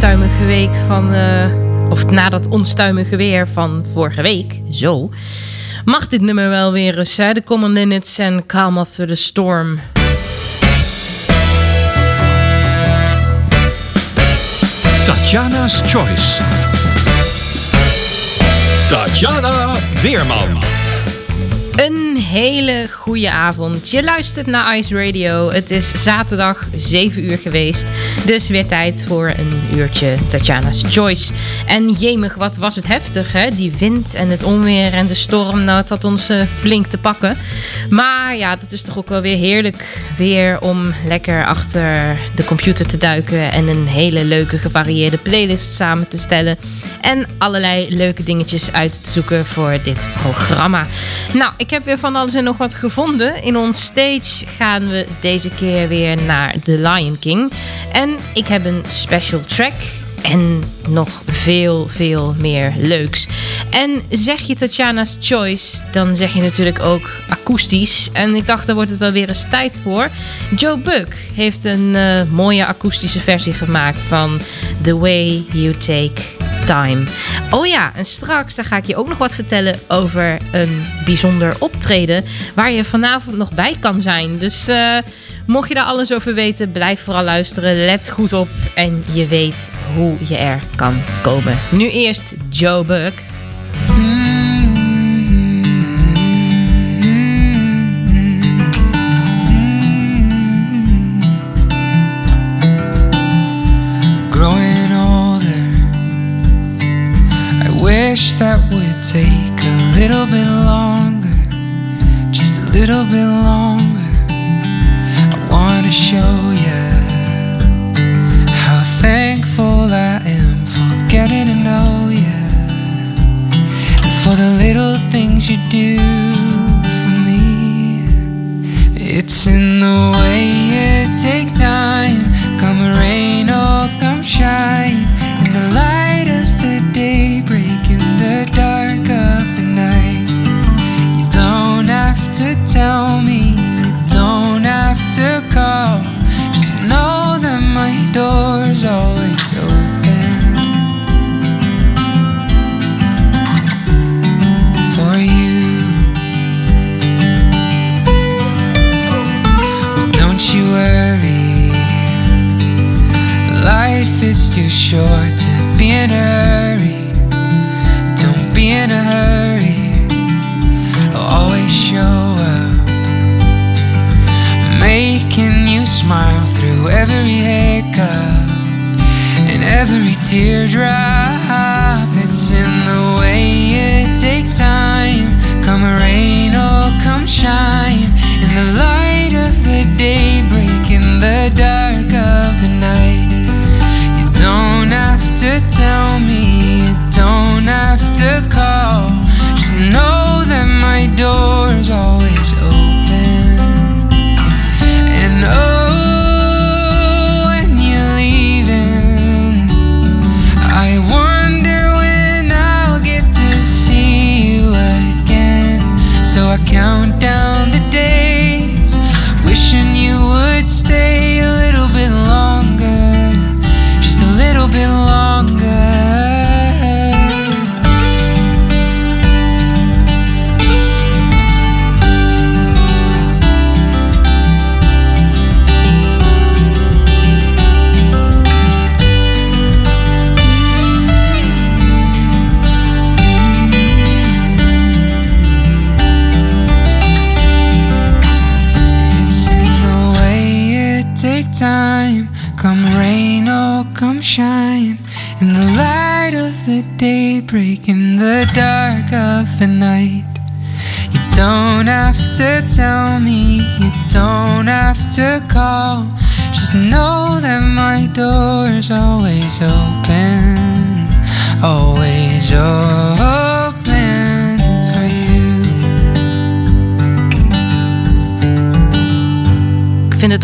Onstuimige week van. eh, of na dat onstuimige weer van vorige week, zo. Mag dit nummer wel weer eens? De Common Linnets en Calm After the Storm. Tatjana's Choice. Tatjana Weerman. Een hele goede avond. Je luistert naar Ice Radio. Het is zaterdag 7 uur geweest. Dus weer tijd voor een uurtje Tatjana's Choice. En jemig, wat was het heftig, hè? Die wind en het onweer en de storm. Nou, het had ons eh, flink te pakken. Maar ja, dat is toch ook wel weer heerlijk weer om lekker achter de computer te duiken. En een hele leuke gevarieerde playlist samen te stellen. En allerlei leuke dingetjes uit te zoeken voor dit programma. Nou, ik heb weer van alles en nog wat gevonden. In ons stage gaan we deze keer weer naar The Lion King. En ik heb een special track. en nog veel, veel meer leuks. En zeg je Tatjana's Choice, dan zeg je natuurlijk ook akoestisch. En ik dacht, daar wordt het wel weer eens tijd voor. Joe Buck heeft een eh, mooie akoestische versie gemaakt van The Way You Take Time. Oh ja, en straks daar ga ik je ook nog wat vertellen over een bijzonder optreden waar je vanavond nog bij kan zijn. Dus eh, mocht je daar alles over weten, blijf vooral luisteren. Let goed op en je weet hoe je er kan komen. Nu eerst Joe Buck. growing that would take a little bit longer, just a little bit longer. I want to show you how thankful I am for getting to know you and for the little things you do for me. It's in the way you take time, come rain or come shine, in the light of the day, door's always open for you. Don't you worry. Life is too short to be in a hurry. Don't be in a hurry. I'll always show up, making you smile through every hiccup and every teardrop. It's in the way you take time. Come rain or come shine. In the light of the day, break in the dark of the night. You don't have to tell me, you don't have to call. Just know that my door's always open. And oh, So I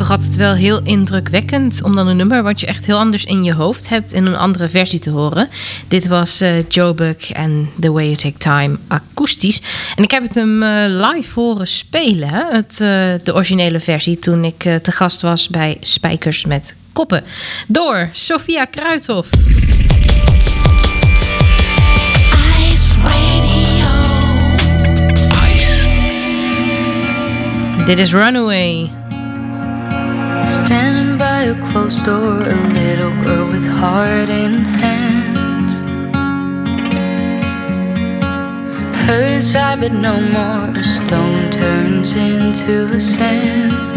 toch altijd wel heel indrukwekkend om dan een nummer wat je echt heel anders in je hoofd hebt in een andere versie te horen. Dit was eh, Joe Buck en The Way You Take Time akoestisch. En ik heb het hem eh, live horen spelen, hè? Het, eh, de originele versie, toen ik eh, te gast was bij Spijkers met Koppen. Door Sophia Kruithof. Ice Radio. Ice. Dit is Runaway. Standing by a closed door, a little girl with heart in hand. Hurt inside, but no more. A stone turns into a sand.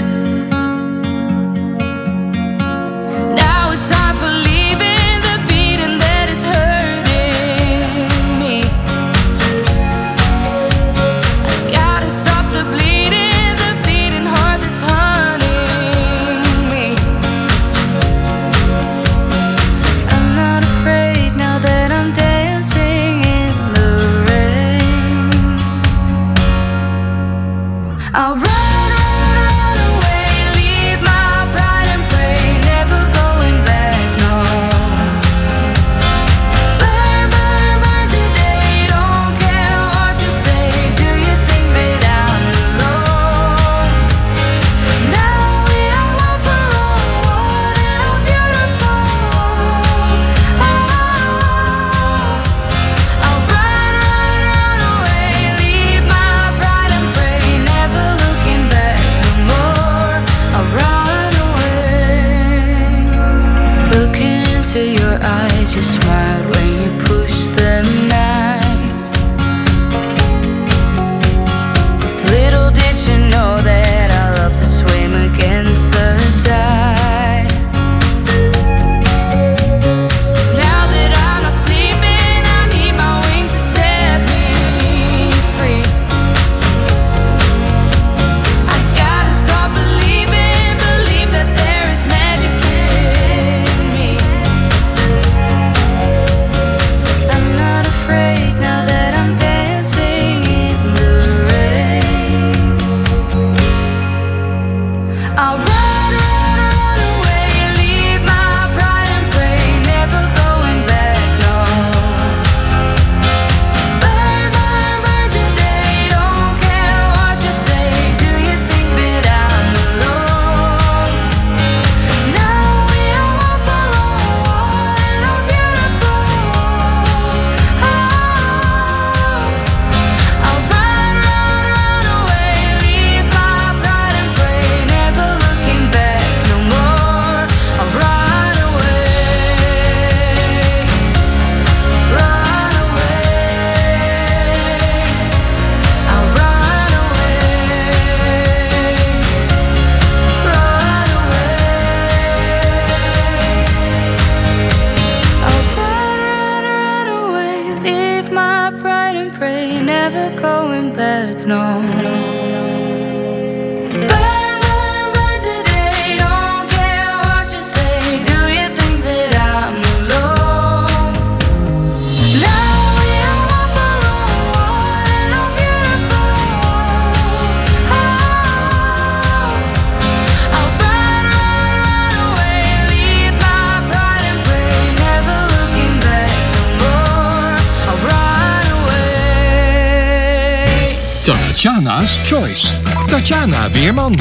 Weerman.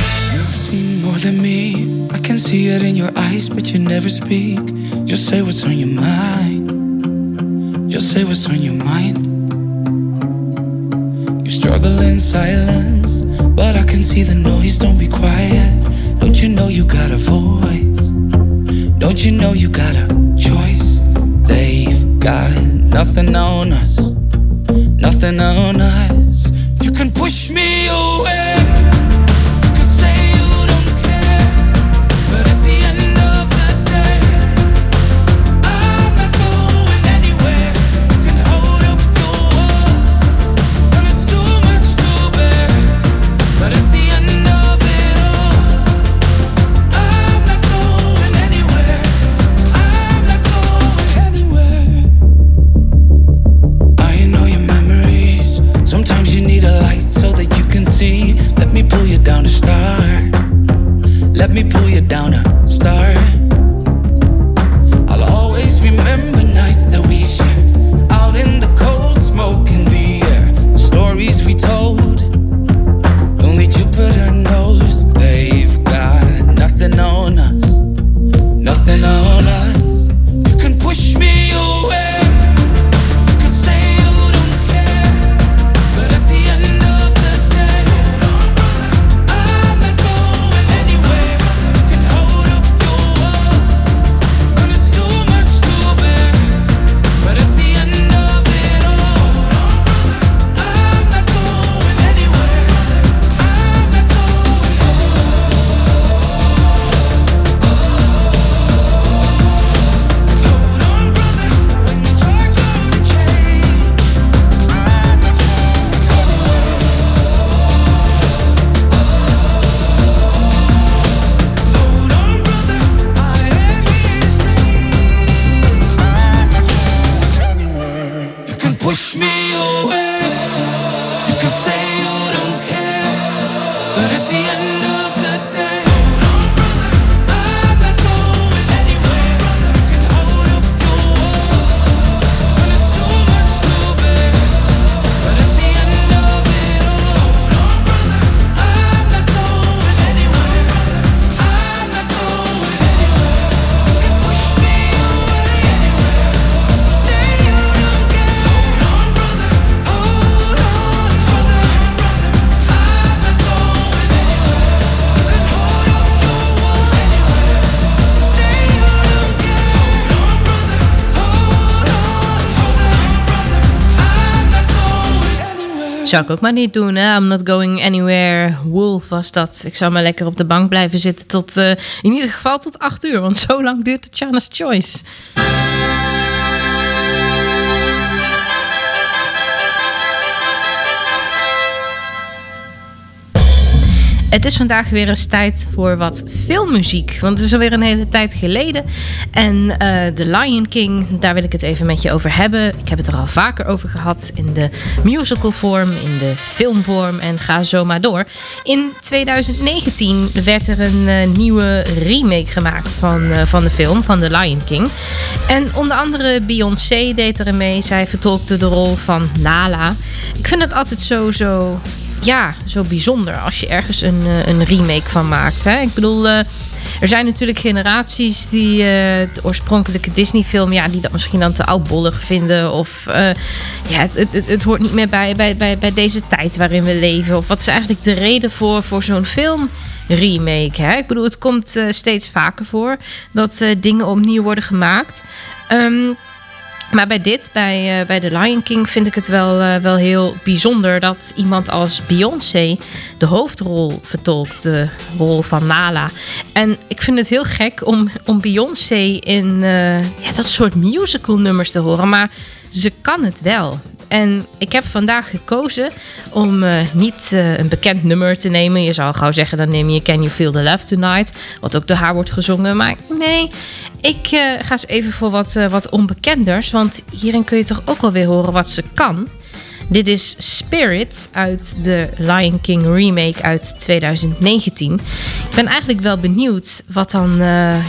more than me. I can see it in your eyes, but you never speak. Zou ik ook maar niet doen? I'm not going anywhere. Wolf was dat. Ik zou maar lekker op de bank blijven zitten tot, eh, in ieder geval tot 8 uur. Want zo lang duurt Tatjana's Choice. Het is vandaag weer eens tijd voor wat filmmuziek. Want het is alweer een hele tijd geleden. En eh The Lion King, daar wil ik het even met je over hebben. Ik heb het er al vaker over gehad. In de musical vorm, in de filmvorm en ga zo maar door. In 2019 werd er een eh, nieuwe remake gemaakt van, eh, van de film, van The Lion King. En onder andere Beyoncé deed er mee. Zij vertolkte de rol van Nala. Ik vind het altijd zo, zo ja, zo bijzonder als je ergens een, eh, een remake van maakt. Hè? Ik bedoel, eh, er zijn natuurlijk generaties die eh, de oorspronkelijke Disney-film, ja, die dat misschien dan te oudbollig vinden. Of ja, het, het, het- hoort niet meer bij, bij, bij, bij deze tijd waarin we leven. Of wat is eigenlijk de reden voor, voor zo'n film? Remake. Hè? Ik bedoel, het komt steeds vaker voor dat dingen opnieuw worden gemaakt. Ehm, maar bij dit, bij, eh, bij The Lion King, vind ik het wel, eh, wel heel bijzonder dat iemand als Beyoncé de hoofdrol vertolkt, de rol van Nala. En ik vind het heel gek om, om Beyoncé in eh, ja, dat soort musical nummers te horen, maar ze kan het wel. En ik heb vandaag gekozen om eh, niet eh, een bekend nummer te nemen. Je zou gauw zeggen, dan neem je Can You Feel the Love Tonight. Wat ook door haar wordt gezongen. Maar nee, ik eh, ga eens even voor wat, wat onbekenders. Want hierin kun je toch ook wel weer horen wat ze kan. Dit is Spirit uit de Lion King remake uit 2019. Ik ben eigenlijk wel benieuwd wat dan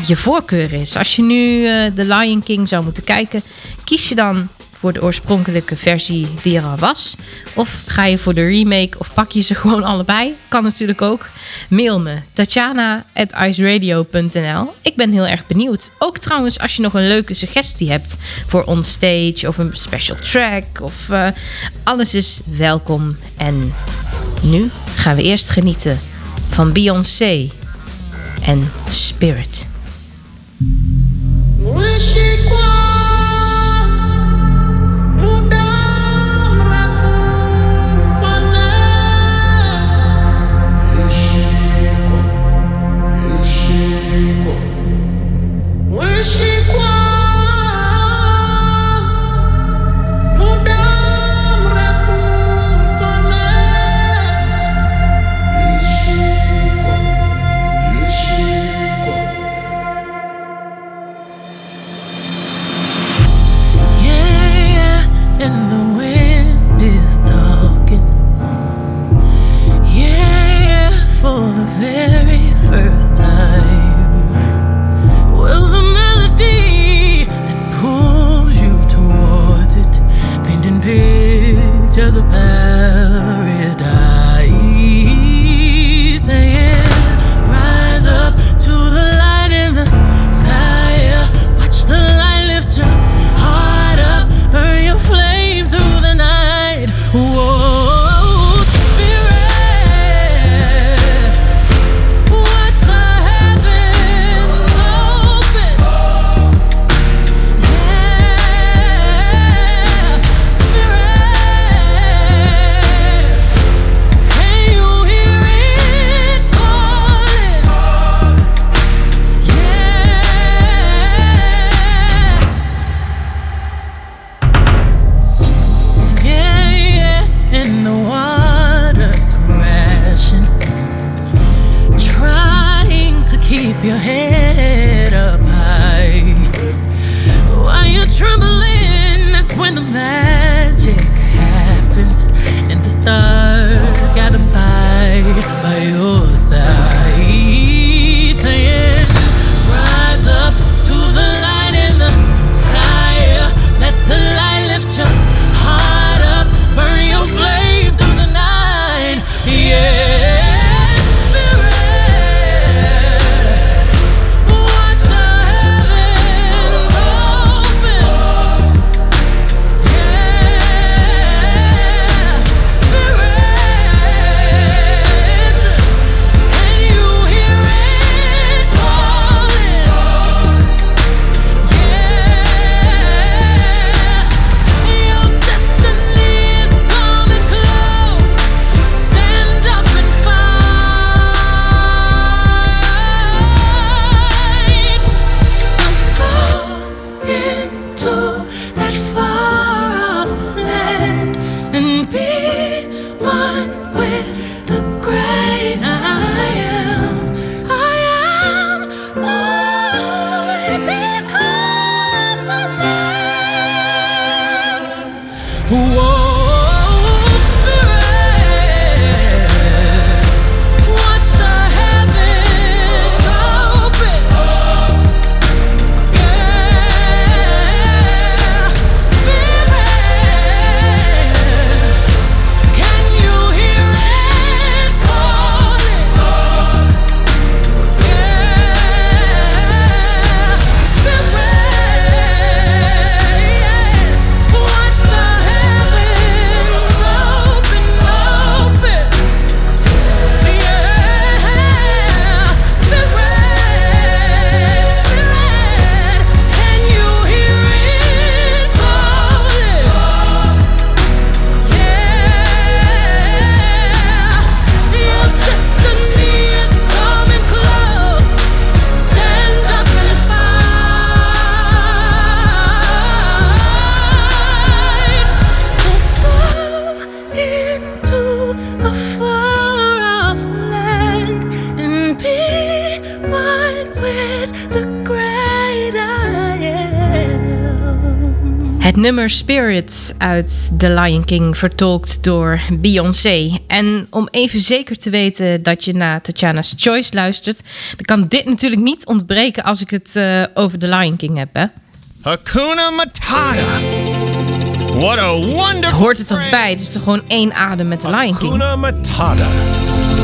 je voorkeur is. Als je nu de Lion King zou moeten kijken, kies je dan voor de oorspronkelijke versie die er al was? Of ga je voor de remake of pak je ze gewoon allebei? Kan natuurlijk ook. Mail me tatjana.iceradio.nl Ik ben heel erg benieuwd. Ook trouwens als je nog een leuke suggestie hebt voor onstage of een special track. Of eh, alles is welkom. En nu gaan we eerst genieten van Beyoncé en Spirit. For the very first time. Pictures of paradise. Spirit uit The Lion King, vertolkt door Beyoncé. En om even zeker te weten dat je naar Tatjana's Choice luistert, dan kan dit natuurlijk niet ontbreken als ik het eh, over The Lion King heb. Hè? Hakuna Matata. What a Het wonderful hoort er toch bij? Het is toch gewoon één adem met The Lion King? Hakuna Matata.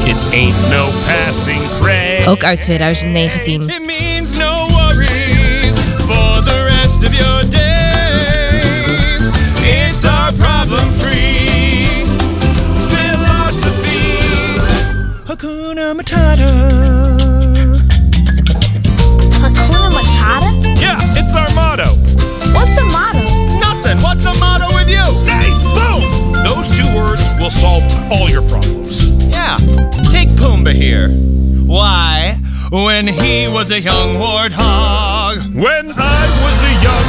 It ain't no passing. Ook uit 2019. It means no problem free philosophy. Hakuna Matata. Hakuna Matata? Yeah, it's our motto. What's a motto? Nothing. What's the motto with you? Nice. Boom. Those two words will solve all your problems. Yeah. Take Pumbaa here. Why? When he was a young warthog. When I was a young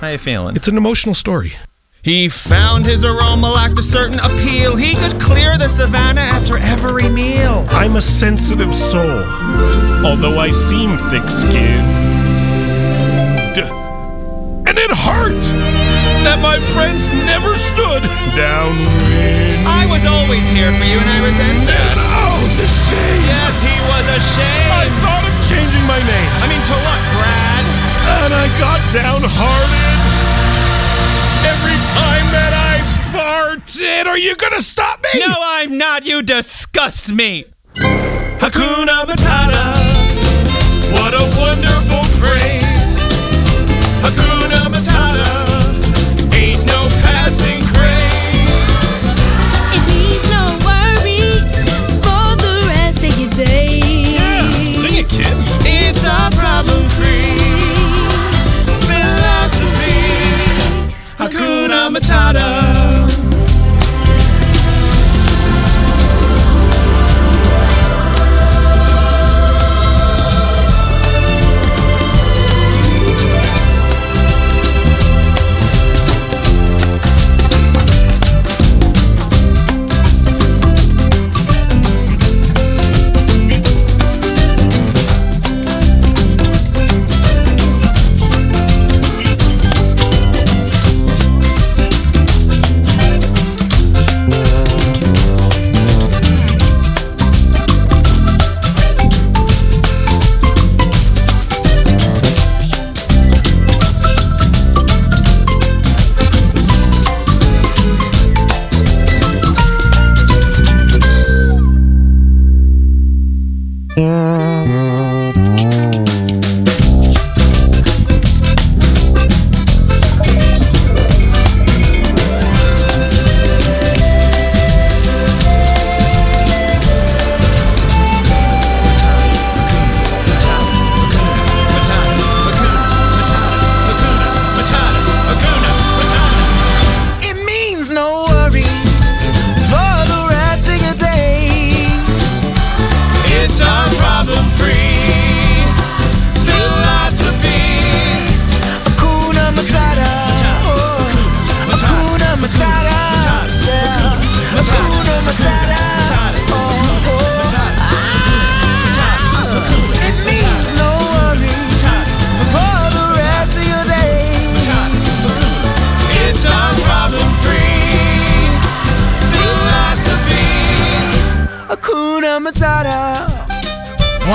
How you feeling? It's an emotional story. He found his aroma lacked a certain appeal. He could clear the savannah after every meal. I'm a sensitive soul, although I seem thick-skinned. And it hurt that my friends never stood downwind. I was always here for you, and I resent that. Oh, the shame! Yes, he was ashamed. I thought of changing my name, I mean, to what, Brad? And I got downhearted every time that I farted. Are you gonna stop me? No, I'm not. You disgust me. Hakuna Matata. What a wonderful phrase.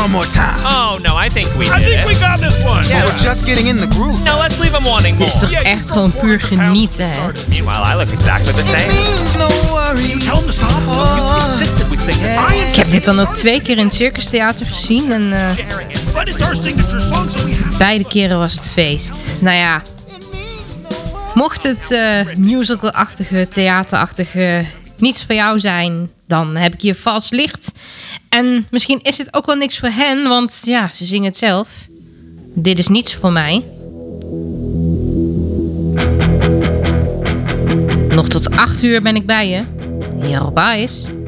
One more time. Oh no, I think we I did think it. we got this one. yeah, we're just getting in the groove. No, let's leave them wanting Het is more. toch echt gewoon puur genieten, hè? Meanwhile, I look exactly the It same. means no worries. Tell them to stop. You insisted we sing this. Ik heb dit dan ook twee keer in het Circus Theater gezien en eh, have beide keren was het feest. Nou ja, mocht het eh, musical-achtige, theaterachtige niets voor jou zijn, dan heb ik hier vals licht. En misschien is het ook wel niks voor hen, want ja, ze zingen het zelf. Dit is niets voor mij. Nog tot 8 uur ben ik bij je. Hier.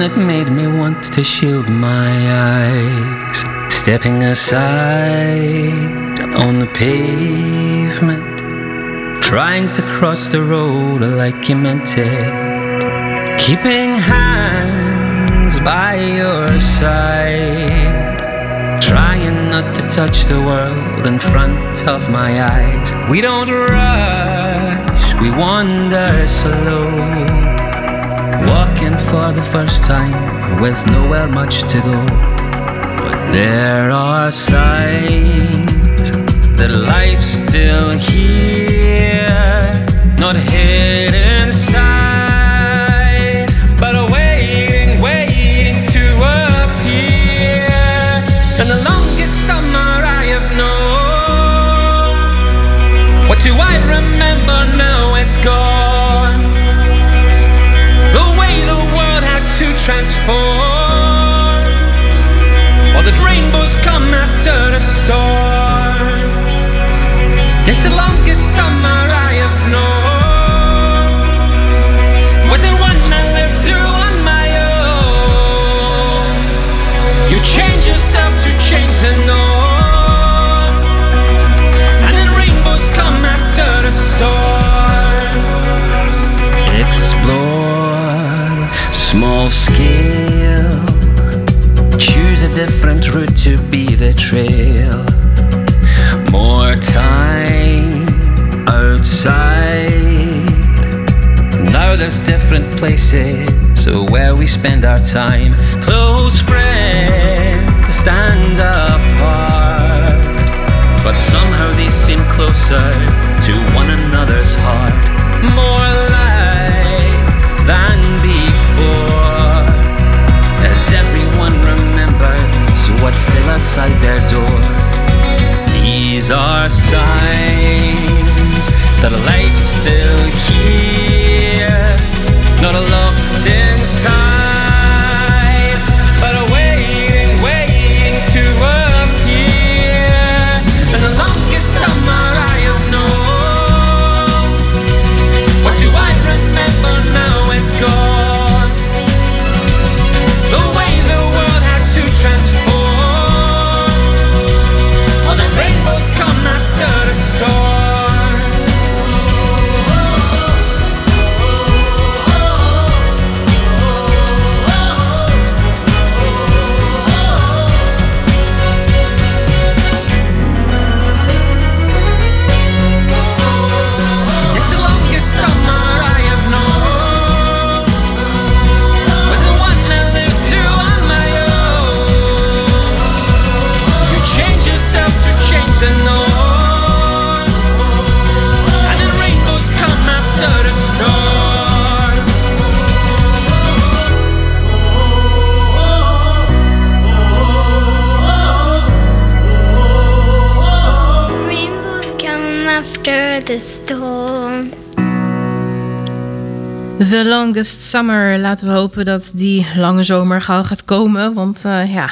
That made me want to shield my eyes. Stepping aside on the pavement, trying to cross the road like you meant it. Keeping hands by your side. Trying not to touch the world in front of my eyes. We don't rush, we wander slow. For the first time with nowhere much to go. But there are signs that life's still here, not hid storm. Yes, the longest summer I have known wasn't one I lived through on my own. You change yourself to change the norm, and then rainbows come after the storm. Explore small different route to be the trail. More time outside. Now there's different places So where we spend our time. Close friends stand apart. But somehow they seem closer to one another's heart. More still outside their door. These are signs that light's still here, not locked inside, Longest Summer. Laten we hopen dat die lange zomer gauw gaat komen. Want eh, ja,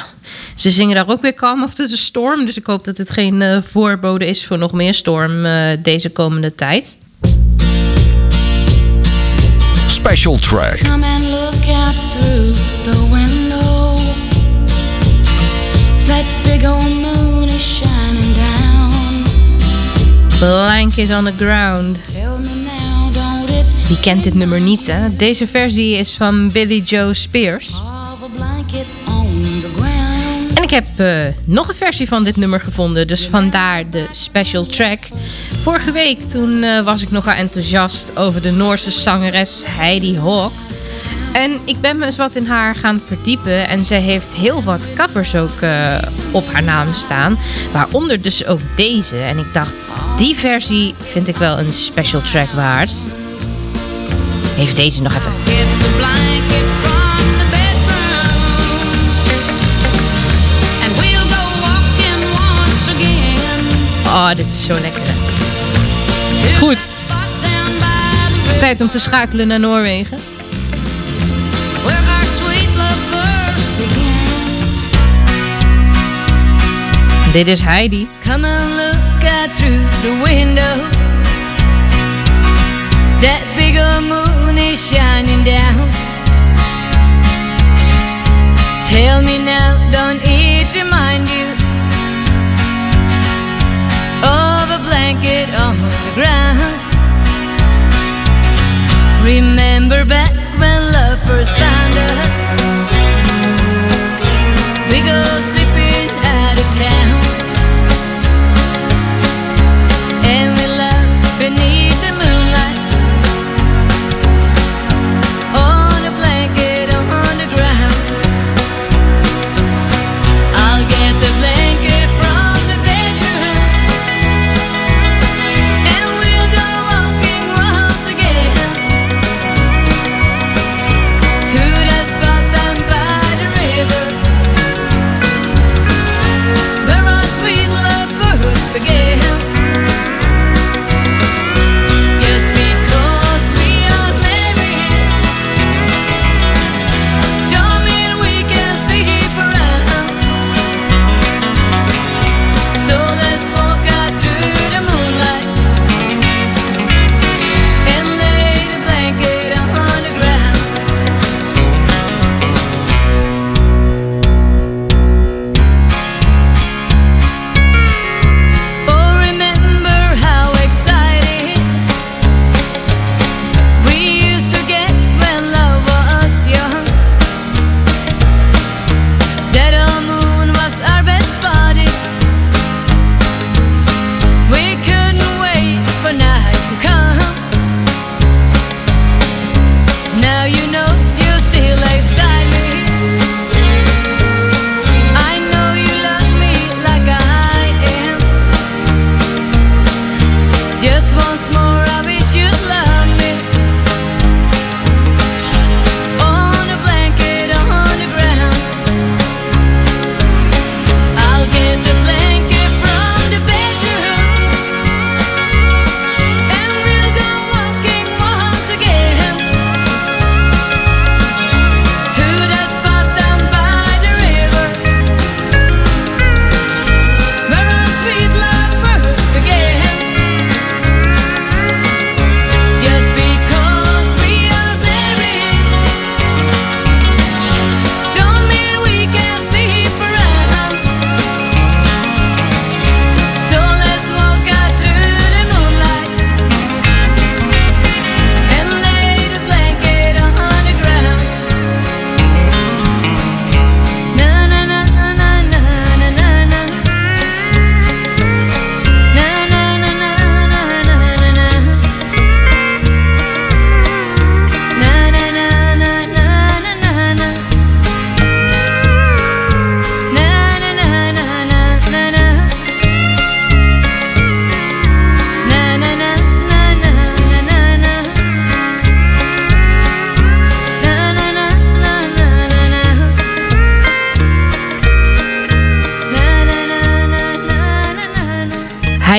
ze zingen daar ook weer Calm After the Storm. Dus ik hoop dat het geen eh, voorbode is voor nog meer storm eh, deze komende tijd. Special track. Come and look out through the window. That big old moon is shining down. Blanket on the Ground. Wie kent dit nummer niet, hè? Deze versie is van Billy Joe Spears. En ik heb eh, nog een versie van dit nummer gevonden, dus vandaar de special track. Vorige week toen eh, was ik nogal enthousiast over de Noorse zangeres Heidi Hawk. En ik ben me eens wat in haar gaan verdiepen en ze heeft heel wat covers ook eh, op haar naam staan. Waaronder dus ook deze. En ik dacht, die versie vind ik wel een special track waard. Even deze nog even. Oh, dit is zo lekker. Goed. Tijd om te schakelen naar Noorwegen. Dit is Heidi. Come and look out through the window. That bigger moon is shining down. Tell me now, don't it remind you of a blanket on the ground? Remember back when love first found us? We go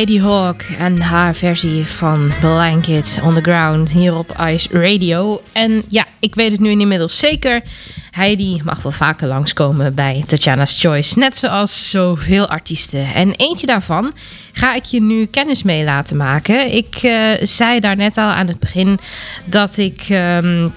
Heidi Hawk en haar versie van Blanket on the Ground hier op Ice Radio. En ja, ik weet het nu inmiddels zeker. Heidi mag wel vaker langskomen bij Tatjana's Choice. Net zoals zoveel artiesten. En eentje daarvan ga ik je nu kennis mee laten maken. Ik eh, zei daar net al aan het begin dat ik. ehm,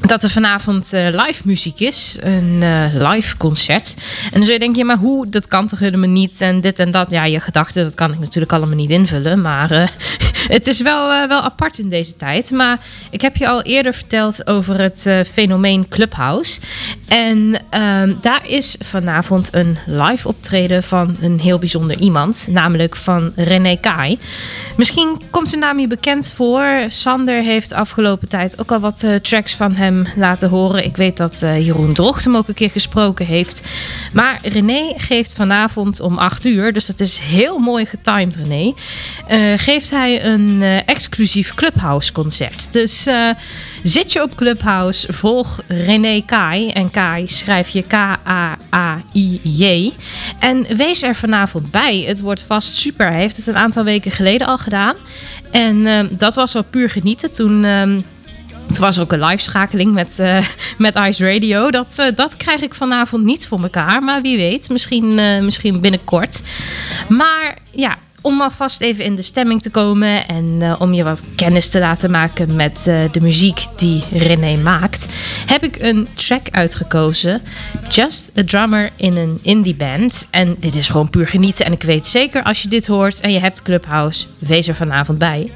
dat er vanavond eh, live muziek is. Een eh, live concert. En dan zul je denken, ja, maar hoe? Dat kan toch helemaal niet? En dit en dat. Ja, je gedachten, dat kan ik natuurlijk allemaal niet invullen. Maar eh, het is wel, wel apart in deze tijd. Maar ik heb je al eerder verteld over het fenomeen Clubhouse. En ehm, daar is vanavond een live optreden van een heel bijzonder iemand. Namelijk van René Kai. Misschien komt zijn naam je bekend voor. Sander heeft afgelopen tijd ook al wat tracks van hem laten horen. Ik weet dat eh, Jeroen Drocht hem ook een keer gesproken heeft. Maar René geeft vanavond om 8 uur, dus dat is heel mooi getimed René, eh, geeft hij een eh, exclusief Clubhouse concert. Dus zit je op Clubhouse, volg René Kai. En Kai schrijf je K-A-A-I-J. En wees er vanavond bij. Het wordt vast super. Hij heeft het een aantal weken geleden al gedaan. En dat was al puur genieten toen... ehm, het was ook een live schakeling met, eh, met Ice Radio. Dat, eh, dat krijg ik vanavond niet voor elkaar. Maar wie weet, misschien, eh, misschien binnenkort. Maar ja, om alvast even in de stemming te komen en om je wat kennis te laten maken met de muziek die René maakt, heb ik een track uitgekozen. Just a drummer in een indie band. En dit is gewoon puur genieten. En ik weet zeker als je dit hoort en je hebt Clubhouse, wees er vanavond bij.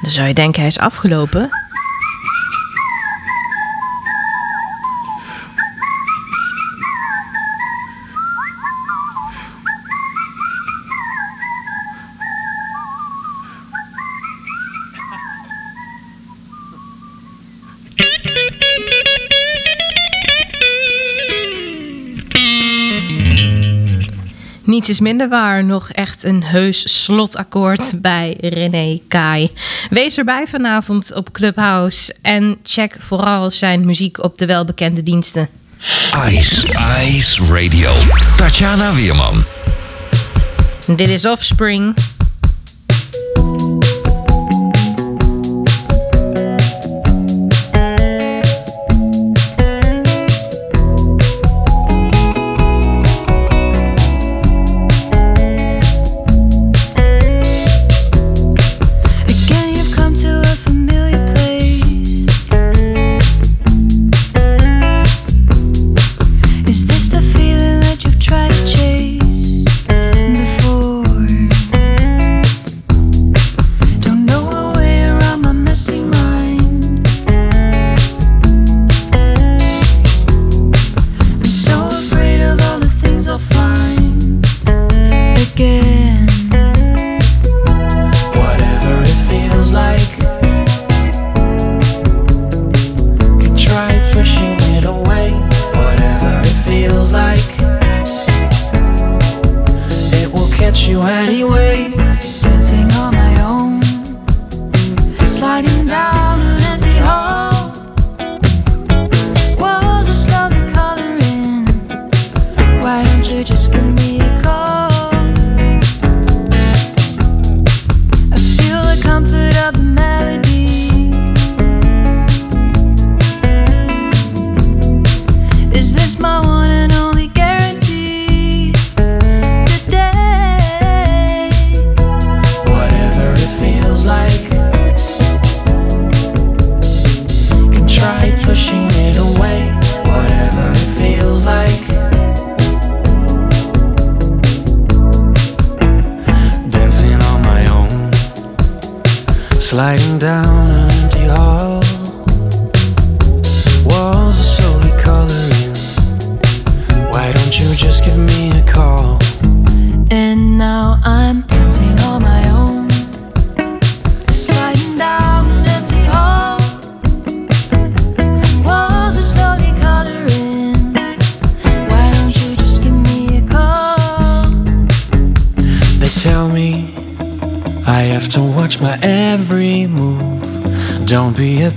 Dan zou je denken, hij is afgelopen. Is minder waar. Nog echt een heus slotakkoord bij René Kai. Wees erbij vanavond op Clubhouse en check vooral zijn muziek op de welbekende diensten. Ice, Ice Radio. Tatjana Wierman. Dit is Offspring.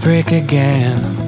break again.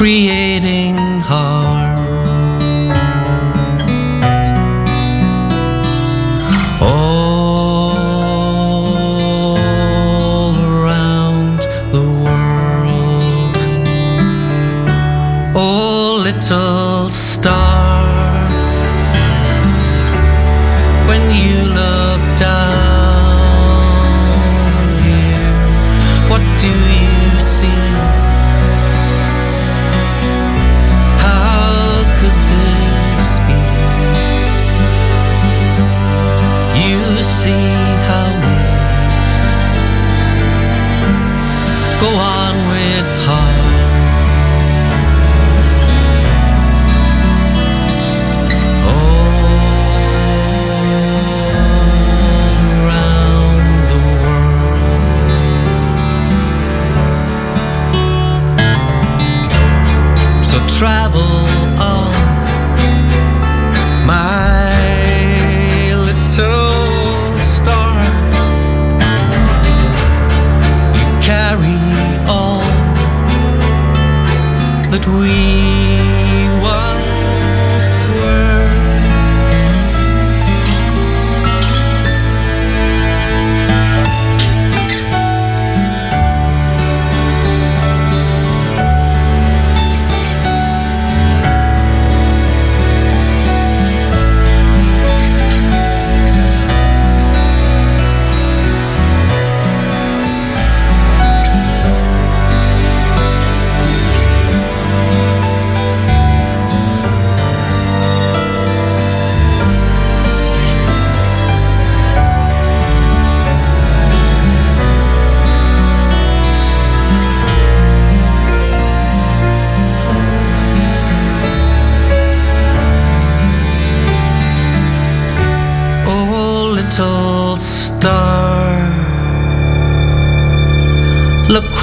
creating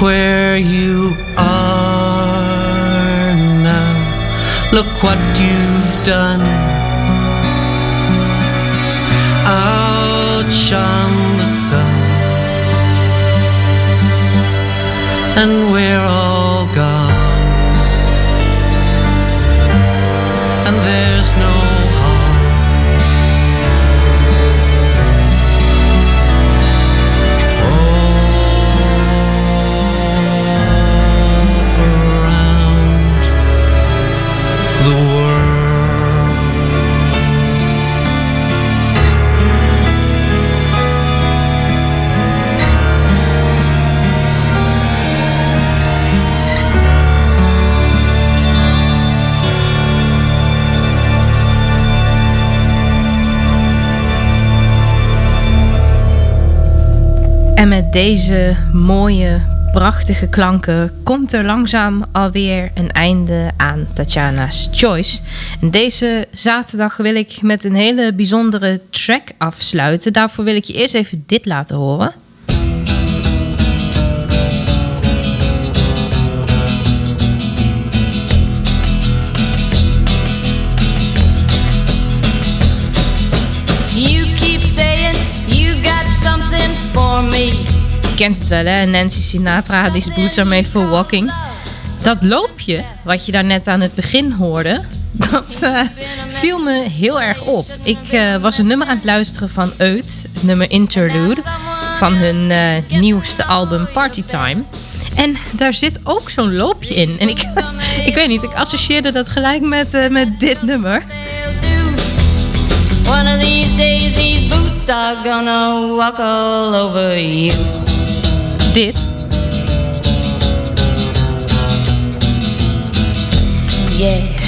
where you deze mooie, prachtige klanken komt er langzaam alweer een einde aan Tatjana's Choice. En deze zaterdag wil ik met een hele bijzondere track afsluiten. Daarvoor wil ik je eerst even dit laten horen. Kent het wel, hè? Nancy Sinatra, These Boots Are Made For Walking. Dat loopje, wat je daar net aan het begin hoorde, dat eh, viel me heel erg op. Ik eh, was een nummer aan het luisteren van Eut, het nummer Interlude, van hun eh, nieuwste album Partytime. En daar zit ook zo'n loopje in. En ik, ik weet niet, ik associeerde dat gelijk met, met dit nummer. One of these days, these boots are gonna walk all over you. Dit. Yeah.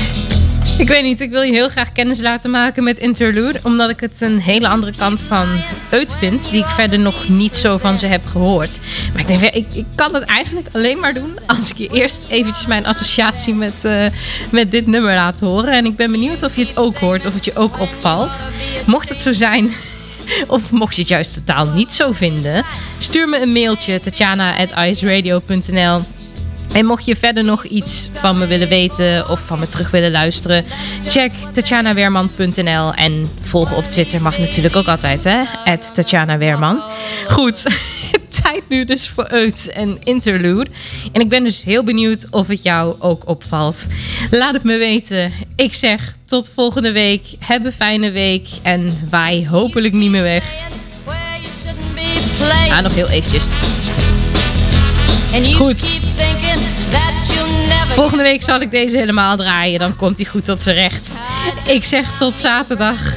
Ik weet niet, ik wil je heel graag kennis laten maken met Interlude. Omdat ik het een hele andere kant van Eut vind. Die ik verder nog niet zo van ze heb gehoord. Maar ik denk, ik, ik kan het eigenlijk alleen maar doen als ik je eerst eventjes mijn associatie met, eh, met dit nummer laat horen. En ik ben benieuwd of je het ook hoort, of het je ook opvalt. Mocht het zo zijn, of mocht je het juist totaal niet zo vinden, stuur me een mailtje tatjana.iceradio.nl en mocht je verder nog iets van me willen weten of van me terug willen luisteren, check tatjanaweerman.nl en volgen op Twitter mag natuurlijk ook altijd, hè? Tatjana Weerman. Goed, tijd nu dus voor Eut en Interlude. En ik ben dus heel benieuwd of het jou ook opvalt. Laat het me weten. Ik zeg tot volgende week. Heb een fijne week en waai hopelijk niet meer weg. Ah, nog heel eventjes. Goed. Volgende week zal ik deze helemaal draaien. Dan komt hij goed tot zijn recht. Ik zeg tot zaterdag.